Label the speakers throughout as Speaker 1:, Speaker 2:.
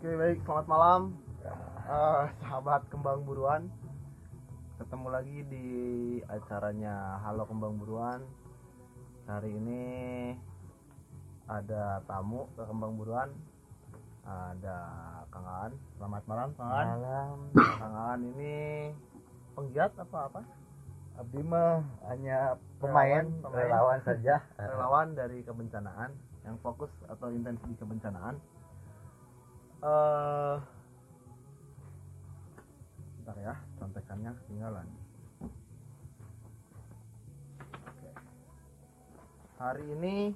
Speaker 1: Oke baik, selamat malam Eh, sahabat kembang buruan. Ketemu lagi di acaranya Halo Kembang Buruan. Hari ini ada tamu ke Kembang Buruan. Ada Kang Aan. Selamat malam Kang Aan.
Speaker 2: malam
Speaker 1: Kang Aan ini penggiat apa apa?
Speaker 2: Abdi mah hanya pemain
Speaker 1: Relawan, pemain.
Speaker 2: relawan saja
Speaker 1: Relawan dari kebencanaan yang fokus atau intens di kebencanaan. Eh Bentar ya, contekannya ketinggalan. Hari ini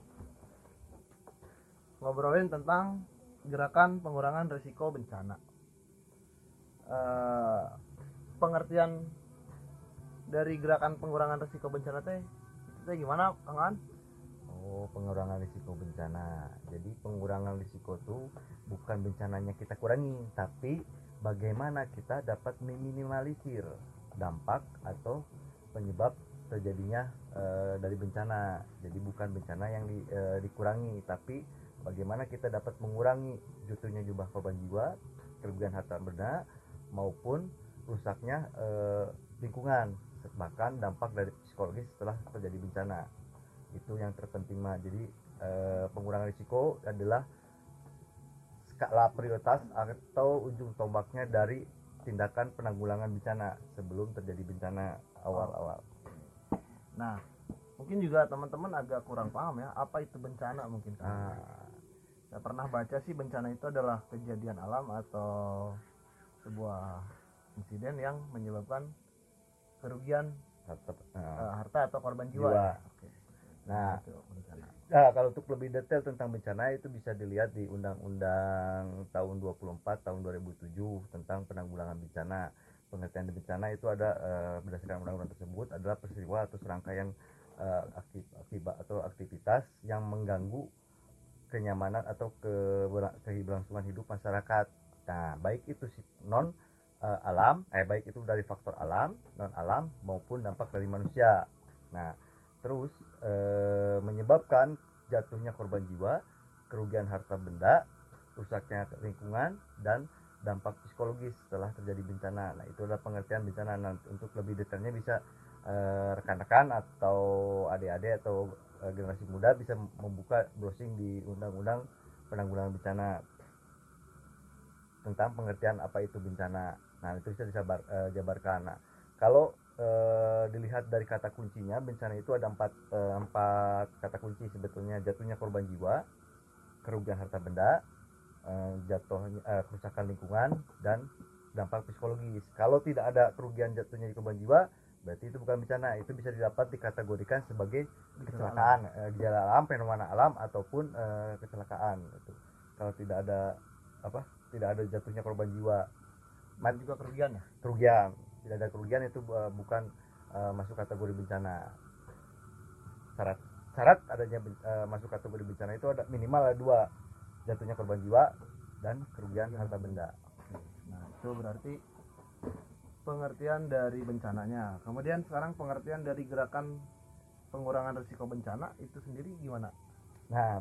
Speaker 1: ngobrolin tentang gerakan pengurangan risiko bencana. Eh, pengertian dari gerakan pengurangan risiko bencana teh itu gimana, Kang An?
Speaker 2: Oh pengurangan risiko bencana. Jadi pengurangan risiko itu bukan bencananya kita kurangi tapi bagaimana kita dapat meminimalisir dampak atau penyebab terjadinya eh, dari bencana. Jadi bukan bencana yang di- eh, dikurangi tapi bagaimana kita dapat mengurangi jatuhnya jumlah korban jiwa kerugian harta benda maupun rusaknya eh, lingkungan bahkan dampak dari psikologis setelah terjadi bencana itu yang terpenting mah jadi eh, pengurangan risiko adalah skala prioritas atau ujung tombaknya dari tindakan penanggulangan bencana sebelum terjadi bencana awal-awal
Speaker 1: Nah, mungkin juga teman-teman agak kurang paham ya, apa itu bencana mungkin kan?
Speaker 2: nah,
Speaker 1: Saya pernah baca sih bencana itu adalah kejadian alam atau sebuah insiden yang menyebabkan kerugian eh,
Speaker 2: nah,
Speaker 1: harta atau korban jiwa.
Speaker 2: Jiwa.
Speaker 1: ya? Oke.
Speaker 2: Nah. Nah, kalau untuk lebih detail tentang bencana itu bisa dilihat di Undang-Undang tahun 24 tahun 2007 tentang penanggulangan bencana. Pengertian bencana itu ada eh, berdasarkan undang-undang tersebut adalah peristiwa atau serangkaian eh, akibat atau aktivitas yang mengganggu kenyamanan atau ke, keberlangsungan hidup masyarakat. Nah, baik itu non eh, alam, eh baik itu dari faktor alam, non alam maupun dampak dari manusia. Nah, terus eh, menyebabkan jatuhnya korban jiwa, kerugian harta benda, rusaknya lingkungan dan dampak psikologis setelah terjadi bencana. Nah, itu adalah pengertian bencana. Nah, untuk lebih detailnya bisa eh, rekan-rekan atau adik-adik atau eh, generasi muda bisa membuka browsing di Undang-Undang Penanggulangan Bencana tentang pengertian apa itu bencana. Nah, itu bisa disabar, eh, jabarkan. Nah, kalau eh, dilihat dari kata kuncinya bencana itu ada empat eh, empat kata kunci sebetulnya. Jatuhnya korban jiwa kerugian harta benda eh, jatuhnya eh, kerusakan lingkungan dan dampak psikologis. Kalau tidak ada kerugian jatuhnya di korban jiwa berarti itu bukan bencana. Itu bisa didapat dikategorikan sebagai kecelakaan. gejala alam fenomena alam ataupun eh, kecelakaan itu kalau tidak ada apa tidak ada jatuhnya korban jiwa.
Speaker 1: Dan juga kerugian ya.
Speaker 2: kerugian tidak ada kerugian itu uh, bukan uh, masuk kategori bencana syarat syarat adanya uh, masuk kategori bencana itu ada minimal dua jatuhnya korban jiwa dan kerugian harta benda
Speaker 1: Nah, itu berarti pengertian dari bencananya. Kemudian sekarang pengertian dari gerakan pengurangan risiko bencana itu sendiri gimana?
Speaker 2: nah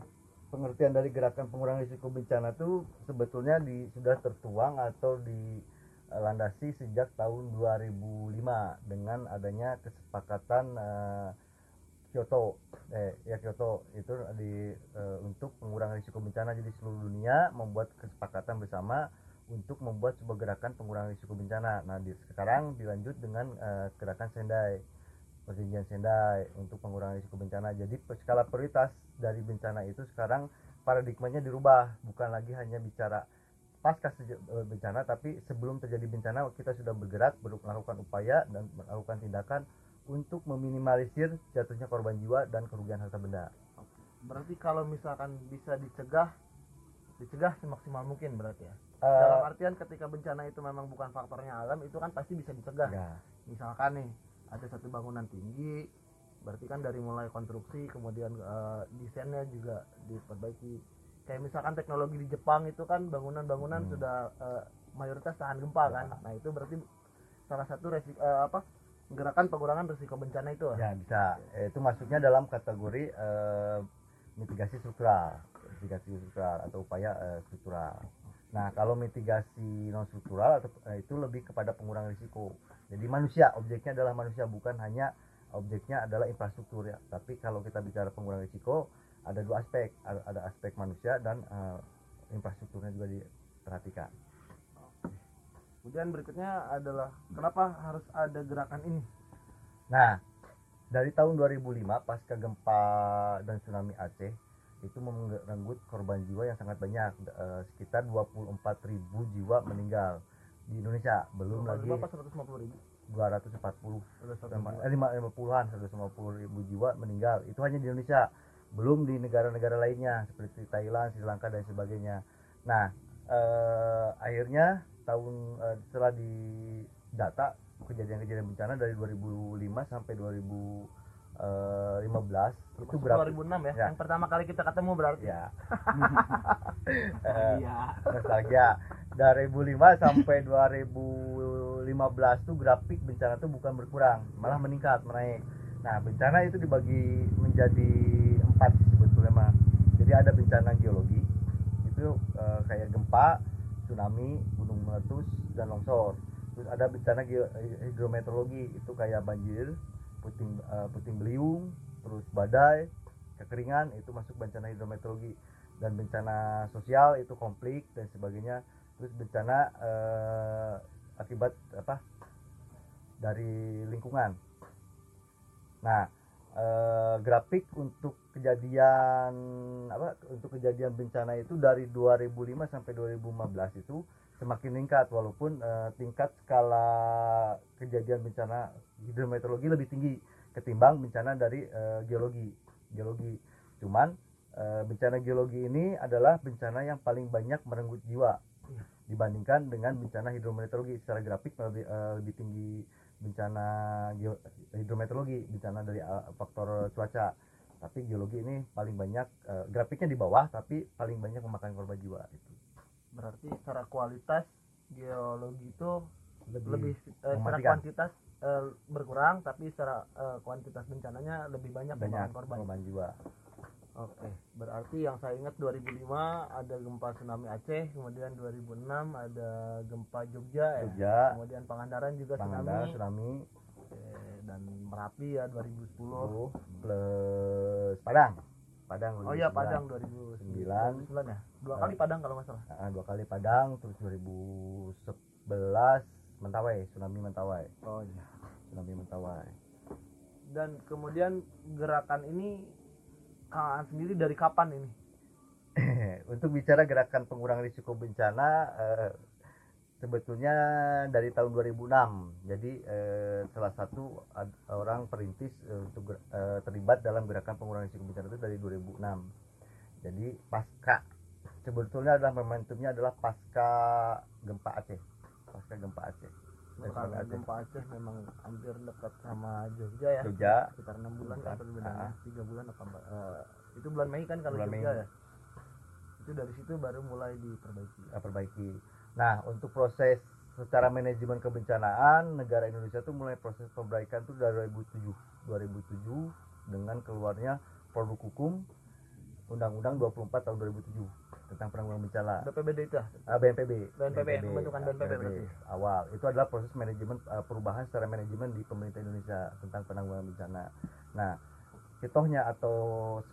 Speaker 2: pengertian dari gerakan pengurangan risiko bencana itu sebetulnya di, sudah tertuang atau dilandasi sejak tahun 2005 dengan adanya kesepakatan uh, Kyoto eh ya Kyoto itu di eh, untuk pengurangan risiko bencana jadi seluruh dunia membuat kesepakatan bersama untuk membuat sebuah gerakan pengurangan risiko bencana. Nah, di sekarang dilanjut dengan eh, gerakan Sendai. Perjanjian Sendai untuk pengurangan risiko bencana. Jadi skala prioritas dari bencana itu sekarang paradigmanya dirubah, bukan lagi hanya bicara pasca eh, bencana tapi sebelum terjadi bencana kita sudah bergerak ber- melakukan upaya dan melakukan tindakan untuk meminimalisir jatuhnya korban jiwa dan kerugian harta benda.
Speaker 1: Berarti kalau misalkan bisa dicegah, dicegah semaksimal mungkin berarti ya.
Speaker 2: Eh,
Speaker 1: Dalam artian ketika bencana itu memang bukan faktornya alam, itu kan pasti bisa dicegah.
Speaker 2: ya,
Speaker 1: Misalkan nih ada satu bangunan tinggi, berarti kan dari mulai konstruksi kemudian eh, desainnya juga diperbaiki. Kayak misalkan teknologi di Jepang itu kan bangunan-bangunan
Speaker 2: Hmm.
Speaker 1: sudah eh, mayoritas tahan gempa kan.
Speaker 2: Ya.
Speaker 1: Nah itu berarti salah satu resiko eh, apa gerakan pengurangan risiko bencana itu.
Speaker 2: ya bisa. Eh, Itu masuknya dalam kategori eh, mitigasi struktural, mitigasi struktural atau upaya eh, struktural. Nah, kalau mitigasi non struktural atau eh, itu lebih kepada pengurangan risiko. Jadi manusia, objeknya adalah manusia bukan hanya objeknya adalah infrastruktur ya. Tapi kalau kita bicara pengurangan risiko, ada dua aspek, ada, ada aspek manusia dan eh, infrastrukturnya juga diperhatikan.
Speaker 1: Kemudian berikutnya adalah kenapa harus ada gerakan ini?
Speaker 2: Nah, dari tahun 2005 pasca gempa dan tsunami Aceh itu merenggut korban jiwa yang sangat banyak, eh, sekitar 24.000 jiwa meninggal di Indonesia. Belum lagi
Speaker 1: Berapa 150 ribu?
Speaker 2: 240
Speaker 1: Udah satu
Speaker 2: sama
Speaker 1: jiwa.
Speaker 2: eh, lima lima puluhan 150 ribu jiwa meninggal itu hanya di Indonesia belum di negara-negara lainnya seperti Thailand Sri Lanka dan sebagainya nah eh, akhirnya tahun eh, setelah di data kejadian-kejadian bencana dari 2005 sampai 2015 itu
Speaker 1: Masuk
Speaker 2: berapa
Speaker 1: 2006 ya?
Speaker 2: Ya.
Speaker 1: Yang pertama kali kita ketemu berarti.
Speaker 2: ya Eh,
Speaker 1: Iya.
Speaker 2: nostalgia dari 2005 sampai 2015 tuh grafik bencana tuh bukan berkurang malah meningkat menaik nah bencana itu dibagi menjadi empat sih sebetulnya mah jadi ada bencana geologi itu eh, kayak gempa tsunami gunung meletus dan longsor. Terus ada bencana hidrometeorologi itu kayak banjir puting eh, puting beliung terus badai kekeringan itu masuk bencana hidrometeorologi. Dan bencana sosial itu konflik dan sebagainya. Terus bencana eh, akibat apa dari lingkungan. Nah eh, grafik untuk kejadian apa untuk kejadian bencana itu dari 2005 sampai 2015 itu semakin meningkat walaupun eh, tingkat skala kejadian bencana hidrometeorologi lebih tinggi ketimbang bencana dari eh, geologi geologi. Cuman eh, bencana geologi ini adalah bencana yang paling banyak merenggut jiwa
Speaker 1: Iya.
Speaker 2: dibandingkan dengan bencana hidrometeorologi. Secara grafik lebih, eh, lebih tinggi bencana hidrometeorologi bencana dari eh, faktor cuaca. Tapi geologi ini paling banyak eh, grafiknya di bawah tapi paling banyak memakan korban jiwa itu
Speaker 1: Berarti secara kualitas geologi itu
Speaker 2: lebih,
Speaker 1: lebih eh, secara kuantitas eh, berkurang tapi secara eh, kuantitas bencananya lebih banyak,
Speaker 2: banyak
Speaker 1: memakan korban.
Speaker 2: korban jiwa
Speaker 1: Oke, berarti yang saya ingat 2005 ada gempa tsunami Aceh, kemudian 2006 ada gempa Jogja, ya.
Speaker 2: Jogja
Speaker 1: kemudian Pangandaran juga
Speaker 2: Pangandaran
Speaker 1: tsunami,
Speaker 2: tsunami
Speaker 1: Oke, dan Merapi ya 2010.
Speaker 2: 10 plus Padang Padang
Speaker 1: Oh iya
Speaker 2: 2009.
Speaker 1: Padang 2009
Speaker 2: Sembilan.
Speaker 1: 2009 ya. Dua kali Padang kalau nggak salah.
Speaker 2: Ah, dua kali Padang terus 2011 Mentawai tsunami Mentawai
Speaker 1: Oh iya.
Speaker 2: tsunami Mentawai
Speaker 1: Dan kemudian gerakan ini Kang Aan sendiri dari kapan ini?
Speaker 2: untuk bicara gerakan pengurangan risiko bencana eh, sebetulnya dari tahun 2006 jadi eh, salah satu orang perintis eh, untuk terlibat dalam gerakan pengurangan risiko bencana itu dari 2006 jadi pasca. Sebetulnya adalah momentumnya adalah pasca gempa Aceh. Pasca gempa Aceh Aceh.
Speaker 1: gempa Aceh memang hampir dekat sama Jogja ya.
Speaker 2: Jogja
Speaker 1: Sekitar enam bulan kan perbedaannya,
Speaker 2: Ah.
Speaker 1: tiga bulan apa Mbak? Eh, itu bulan Mei kan kalau
Speaker 2: Bulan
Speaker 1: Jogja
Speaker 2: Mei.
Speaker 1: ya. Itu dari situ baru mulai diperbaiki.
Speaker 2: kita perbaiki. Nah, untuk proses secara manajemen kebencanaan, negara Indonesia tuh mulai proses perbaikan tuh dari 2007. 2007 dengan keluarnya produk hukum Undang-Undang 24 tahun 2007 tentang penanggulangan bencana.
Speaker 1: BPBD itu ya?
Speaker 2: Ah, BNPB.
Speaker 1: BNPB, pembentukan BNPB berarti.
Speaker 2: Awal itu adalah proses manajemen eh, perubahan secara manajemen di pemerintah Indonesia tentang penanggulangan bencana. Nah, hitohnya atau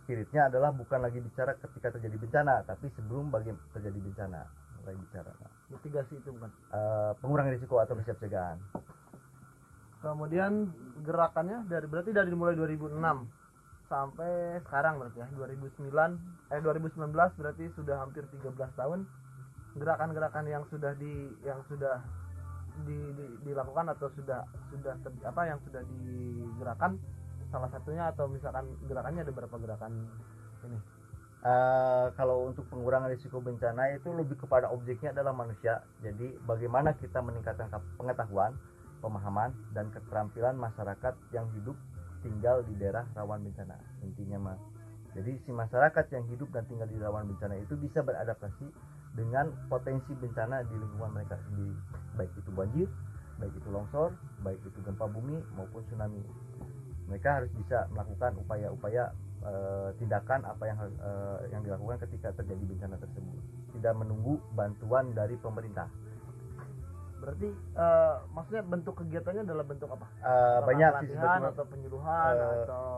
Speaker 2: spiritnya adalah bukan lagi bicara ketika terjadi bencana, tapi sebelum bagi terjadi bencana mulai bicara.
Speaker 1: Mitigasi itu bukan.
Speaker 2: eh, pengurangan risiko atau kesiapsiagaan.
Speaker 1: Kemudian gerakannya dari berarti dari mulai 2006 sampai sekarang berarti ya 2009 eh 2019 berarti sudah hampir 13 tahun gerakan-gerakan yang sudah di yang sudah di, di- dilakukan atau sudah sudah ter- apa yang sudah digerakkan salah satunya atau misalkan gerakannya ada berapa gerakan ini
Speaker 2: Eh, kalau untuk pengurangan risiko bencana itu lebih kepada objeknya adalah manusia. Jadi bagaimana kita meningkatkan pengetahuan, pemahaman dan keterampilan masyarakat yang hidup tinggal di daerah rawan bencana. Intinya mah. Jadi si masyarakat yang hidup dan tinggal di rawan bencana itu bisa beradaptasi dengan potensi bencana di lingkungan mereka sendiri. Baik itu banjir, baik itu longsor, baik itu gempa bumi maupun tsunami. Mereka harus bisa melakukan upaya-upaya eh, tindakan apa yang eh, yang dilakukan ketika terjadi bencana tersebut. tidak menunggu bantuan dari pemerintah.
Speaker 1: Berarti eh, maksudnya bentuk kegiatannya adalah bentuk apa? Apakah
Speaker 2: banyak sih sebetulnya.
Speaker 1: atau penyuluhan
Speaker 2: Eh,
Speaker 1: atau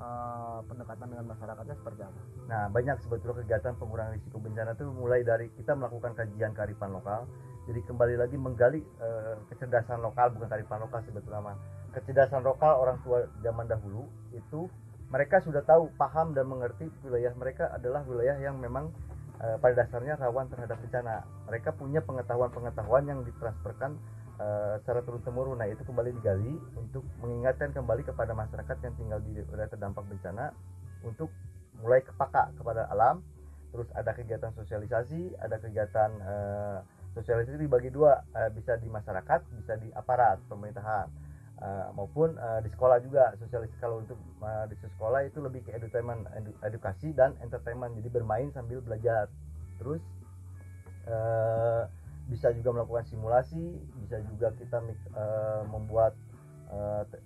Speaker 1: eh, pendekatan dengan masyarakatnya seperti apa?
Speaker 2: Nah, banyak sebetulnya kegiatan pengurangan risiko bencana itu mulai dari kita melakukan kajian kearifan lokal. Jadi kembali lagi menggali eh, kecerdasan lokal bukan kearifan lokal sebetulnya mah. Kecerdasan lokal orang tua zaman dahulu itu mereka sudah tahu, paham dan mengerti wilayah mereka adalah wilayah yang memang eh, pada dasarnya rawan terhadap bencana. Mereka punya pengetahuan-pengetahuan yang ditransferkan eh, secara turun temurun. Nah, itu kembali digali untuk mengingatkan kembali kepada masyarakat yang tinggal di wilayah terdampak bencana untuk mulai kepaka kepada alam terus ada kegiatan sosialisasi ada kegiatan eh, sosialisasi dibagi dua eh, bisa di masyarakat bisa di aparat pemerintahan eh, maupun eh, di sekolah juga sosialisasi kalau untuk eh, di sekolah itu lebih ke edutainment edu- edukasi dan entertainment. Jadi bermain sambil belajar. Terus eh, bisa juga melakukan simulasi bisa juga kita eh, membuat te-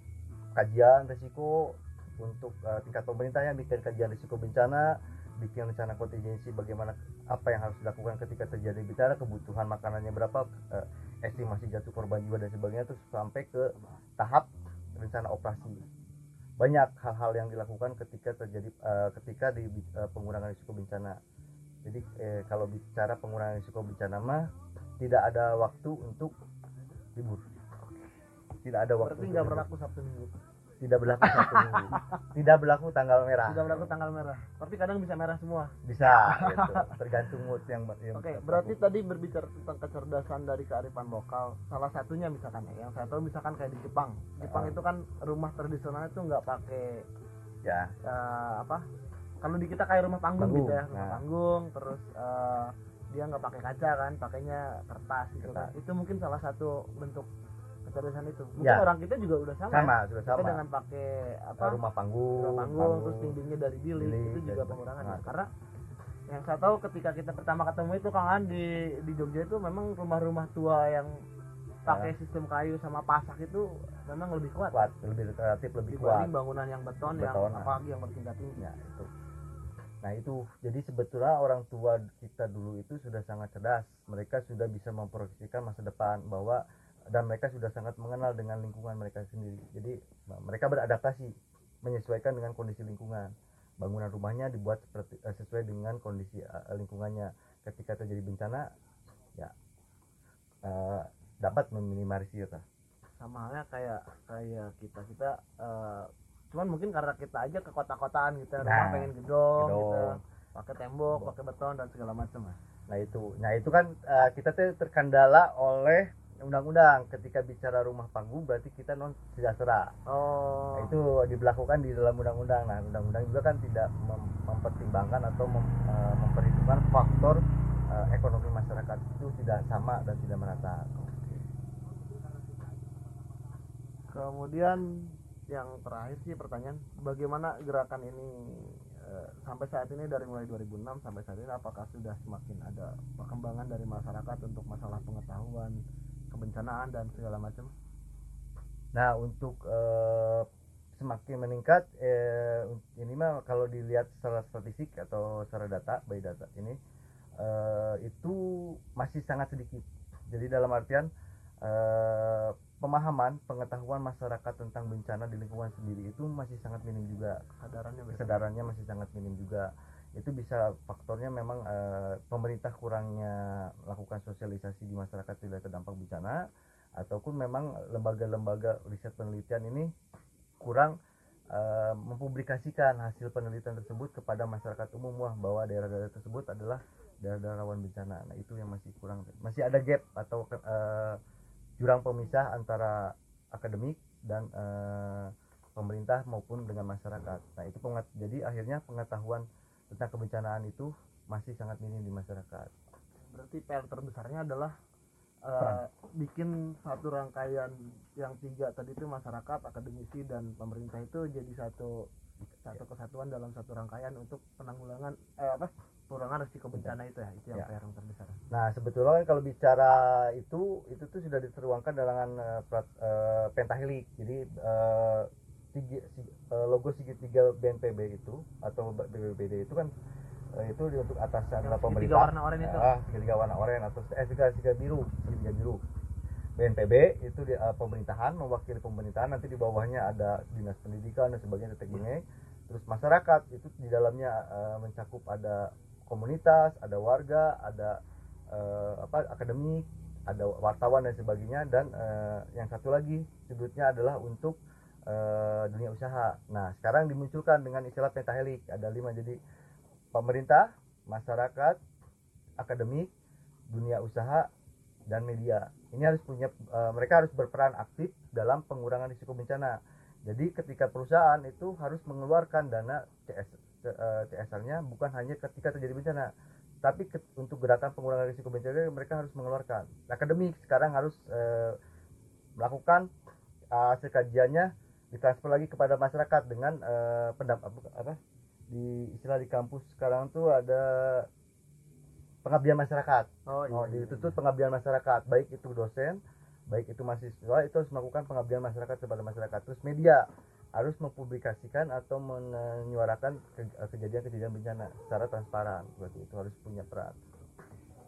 Speaker 2: kajian risiko untuk eh, tingkat pemerintahnya bikin kajian risiko bencana bikin rencana kontingensi bagaimana apa yang harus dilakukan ketika terjadi bencana kebutuhan makanannya berapa eh, estimasi jatuh korban jiwa dan sebagainya terus sampai ke tahap rencana operasi. Banyak hal-hal yang dilakukan ketika terjadi eh, ketika di eh, pengurangan risiko bencana. Jadi eh, kalau bicara pengurangan risiko bencana mah tidak ada waktu untuk libur. Tidak ada waktu
Speaker 1: Berarti nggak berlaku Sabtu Minggu.
Speaker 2: Tidak berlaku satu minggu tidak berlaku tanggal merah
Speaker 1: Tidak berlaku tanggal merah. Tapi kadang bisa merah semua.
Speaker 2: bisa gitu. tergantung mood yang, yang
Speaker 1: Oke,
Speaker 2: tertentu.
Speaker 1: berarti tadi berbicara tentang kecerdasan dari kearifan lokal. Salah satunya misalkan ya, yang saya tahu misalkan kayak di Jepang. Jepang
Speaker 2: Ah.
Speaker 1: itu kan rumah tradisionalnya itu nggak pakai
Speaker 2: ya
Speaker 1: eh, apa? Kalau di kita kayak rumah panggung,
Speaker 2: Panggung,
Speaker 1: gitu ya, rumah
Speaker 2: nah.
Speaker 1: panggung, terus eh, dia nggak pakai kaca kan, pakainya kertas gitu kan.
Speaker 2: Kertas.
Speaker 1: Itu mungkin salah satu bentuk kecerdasan itu. Mungkin
Speaker 2: Ya.
Speaker 1: orang kita juga udah sama. ya.
Speaker 2: sama sudah
Speaker 1: Kita
Speaker 2: sama
Speaker 1: dengan pakai apa?
Speaker 2: rumah panggung,
Speaker 1: rumah panggung, terus dindingnya dari bilik,
Speaker 2: bilik,
Speaker 1: itu juga
Speaker 2: dan-
Speaker 1: pengurangan ya.
Speaker 2: nah.
Speaker 1: karena yang saya tahu ketika kita pertama ketemu itu Kang An di di Jogja itu memang rumah-rumah tua yang pakai sistem kayu sama pasak itu memang lebih kuat,
Speaker 2: kuat lebih relatif lebih kuat
Speaker 1: dibanding bangunan yang beton, yang
Speaker 2: Beton, nah.
Speaker 1: apalagi yang bertingkat tinggi
Speaker 2: ya itu nah itu jadi sebetulnya orang tua kita dulu itu sudah sangat cerdas mereka sudah bisa memproyeksikan masa depan bahwa dan mereka sudah sangat mengenal dengan lingkungan mereka sendiri. Jadi mereka beradaptasi menyesuaikan dengan kondisi lingkungan. Bangunan rumahnya dibuat seperti eh, sesuai dengan kondisi eh, lingkungannya. Ketika terjadi bencana ya eh, dapat meminimalisir lah.
Speaker 1: sama halnya kayak kayak kita kita cuman mungkin karena kita aja ke kota-kotaan gitu rumah
Speaker 2: Nah,
Speaker 1: pengen gedong, gitu.
Speaker 2: gedong.
Speaker 1: pakai tembok pakai beton dan segala macam lah.
Speaker 2: Nah itu, nah itu kan kita tuh terkendala oleh undang-undang. Ketika bicara rumah panggung berarti kita non sejahtera.
Speaker 1: oh
Speaker 2: Nah, itu diberlakukan di dalam undang-undang. Nah undang-undang juga kan tidak mem- mempertimbangkan atau mem- eh, memperhitungkan faktor eh, ekonomi masyarakat itu tidak sama dan tidak merata.
Speaker 1: Kemudian yang terakhir sih pertanyaan, bagaimana gerakan ini eh, sampai saat ini dari mulai 2006 sampai saat ini apakah sudah semakin ada perkembangan dari masyarakat untuk masalah pengetahuan kebencanaan dan segala macam?
Speaker 2: Nah untuk eh, semakin meningkat eh, ini mah kalau dilihat secara statistik atau secara data by data ini eh, itu masih sangat sedikit. Jadi dalam artian eh, pemahaman pengetahuan masyarakat tentang bencana di lingkungan sendiri itu masih sangat minim juga
Speaker 1: Kesadarannya
Speaker 2: kesadarannya masih sangat minim juga itu bisa faktornya memang eh, pemerintah kurangnya lakukan sosialisasi di masyarakat tidak terdampak bencana ataupun memang lembaga-lembaga riset penelitian ini kurang eh, mempublikasikan hasil penelitian tersebut kepada masyarakat umum. Wah bahwa daerah-daerah tersebut adalah daerah-daerah rawan bencana. Nah itu yang masih kurang. Masih ada gap atau eh, jurang pemisah antara akademik dan eh, pemerintah maupun dengan masyarakat. Nah itu jadi akhirnya pengetahuan tentang kebencanaan itu masih sangat minim di masyarakat.
Speaker 1: Berarti PR terbesarnya adalah eh, bikin satu rangkaian yang tiga tadi itu masyarakat, akademisi dan pemerintah itu jadi satu satu kesatuan dalam satu rangkaian untuk penanggulangan eh apa pengurangan risiko bencana itu ya itu yang
Speaker 2: Ya.
Speaker 1: PR yang terbesar.
Speaker 2: Nah sebetulnya kan kalau bicara itu itu tuh sudah diteruangkan dalam uh, pentahelik. Jadi eh, tiga, eh, logo segitiga BNPB itu atau BPBD itu kan eh, itu untuk atasan
Speaker 1: Yang
Speaker 2: pemerintah
Speaker 1: segitiga warna oranye itu.
Speaker 2: Ah, segitiga warna oranye atau eh segitiga, segitiga biru segitiga biru. BNPB itu di eh, pemerintahan mewakili pemerintahan nanti di bawahnya ada dinas pendidikan dan sebagainya tetek bengek terus masyarakat itu di dalamnya eh, mencakup ada komunitas ada warga ada eh, apa akademik ada wartawan dan sebagainya dan eh, yang satu lagi sudutnya adalah untuk eh, dunia usaha. Nah sekarang dimunculkan dengan istilah pentahelik. Ada lima jadi pemerintah masyarakat akademik dunia usaha dan media. Ini harus punya eh, mereka harus berperan aktif dalam pengurangan risiko bencana. Jadi ketika perusahaan itu harus mengeluarkan dana CS eh, CSR-nya bukan hanya ketika terjadi bencana. Tapi ke- untuk gerakan pengurangan risiko bencana mereka harus mengeluarkan. Akademik sekarang harus eh, melakukan hasil kajiannya ditransfer lagi kepada masyarakat dengan eh, pendapat apa di istilah di kampus sekarang tuh ada pengabdian masyarakat
Speaker 1: oh
Speaker 2: Oh, dituntut pengabdian masyarakat, baik itu dosen, baik itu mahasiswa, itu harus melakukan pengabdian masyarakat kepada masyarakat. Terus media harus mempublikasikan atau menyuarakan ke- kejadian-kejadian bencana secara transparan. Berarti itu harus punya peran.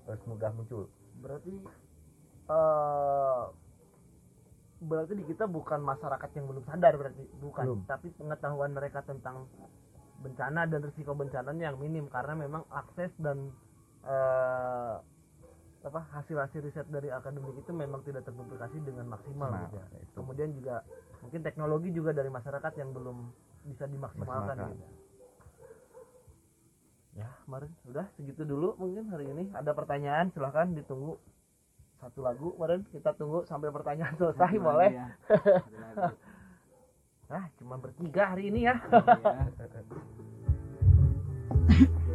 Speaker 2: Harus mudah muncul.
Speaker 1: berarti eh berarti di kita bukan masyarakat yang belum sadar berarti bukan
Speaker 2: Belum.
Speaker 1: tapi pengetahuan mereka tentang bencana dan risiko bencananya yang minim karena memang akses dan eh apa hasil-hasil riset dari akademik itu memang tidak terpublikasi dengan maksimal
Speaker 2: Nah,
Speaker 1: gitu ya.
Speaker 2: itu.
Speaker 1: kemudian juga mungkin teknologi juga dari masyarakat yang belum bisa dimaksimalkan
Speaker 2: Maksimalkan.
Speaker 1: gitu. ya kemarin udah segitu dulu mungkin hari ini ada pertanyaan silahkan ditunggu satu lagu kemarin kita tunggu sampai pertanyaan selesai
Speaker 3: Satu
Speaker 1: boleh
Speaker 3: lagi ya.
Speaker 1: Nah cuma bertiga hari ini ya
Speaker 3: Iya.
Speaker 2: Ini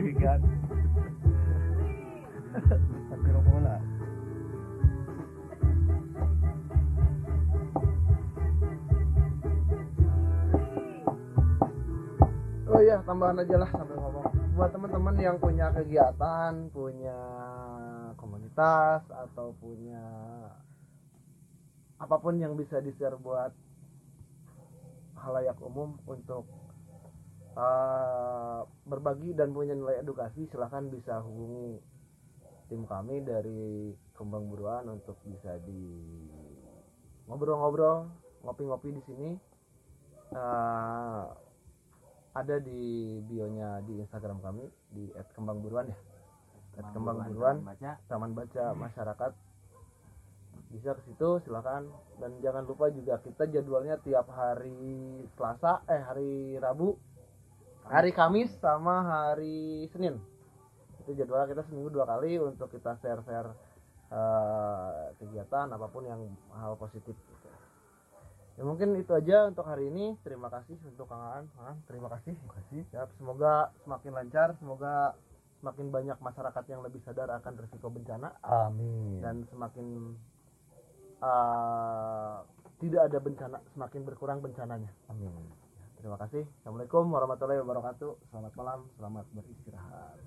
Speaker 2: Gigan. Tapi bola.
Speaker 1: Oh iya, tambahan aja lah sambil ngomong. Buat teman-teman yang punya kegiatan, punya komunitas atau punya apa pun yang bisa di-share buat halayak umum untuk eh, berbagi dan punya nilai edukasi, silahkan bisa hubungi tim kami dari Kembang Buruan untuk bisa di ngobrol-ngobrol, ngopi-ngopi di sini. Eh, ada di bionya di Instagram kami di @kembangburuan ya. @kembangburuan
Speaker 3: Baca.
Speaker 1: Taman Baca Masyarakat. Bisa ke situ silakan dan jangan lupa juga kita jadwalnya tiap hari Selasa eh hari Rabu, hari Kamis sama hari Senin. Itu jadwal kita seminggu dua kali untuk kita share-share eh, kegiatan apa pun yang hal positif gitu. Ya mungkin itu aja untuk hari ini. Terima kasih untuk Kang Aan. Terima kasih. Terima kasih. Ya, semoga semakin lancar, semoga semakin banyak masyarakat yang lebih sadar akan risiko bencana
Speaker 2: Amin.
Speaker 1: dan semakin eh, tidak ada bencana, semakin berkurang bencananya.
Speaker 2: Amin.
Speaker 1: Terima kasih. Assalamualaikum warahmatullahi wabarakatuh. Selamat malam, selamat beristirahat.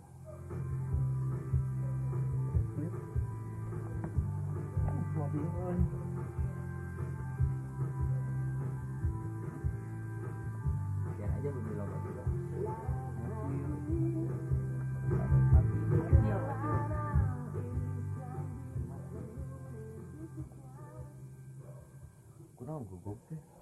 Speaker 2: Kurang gugup deh.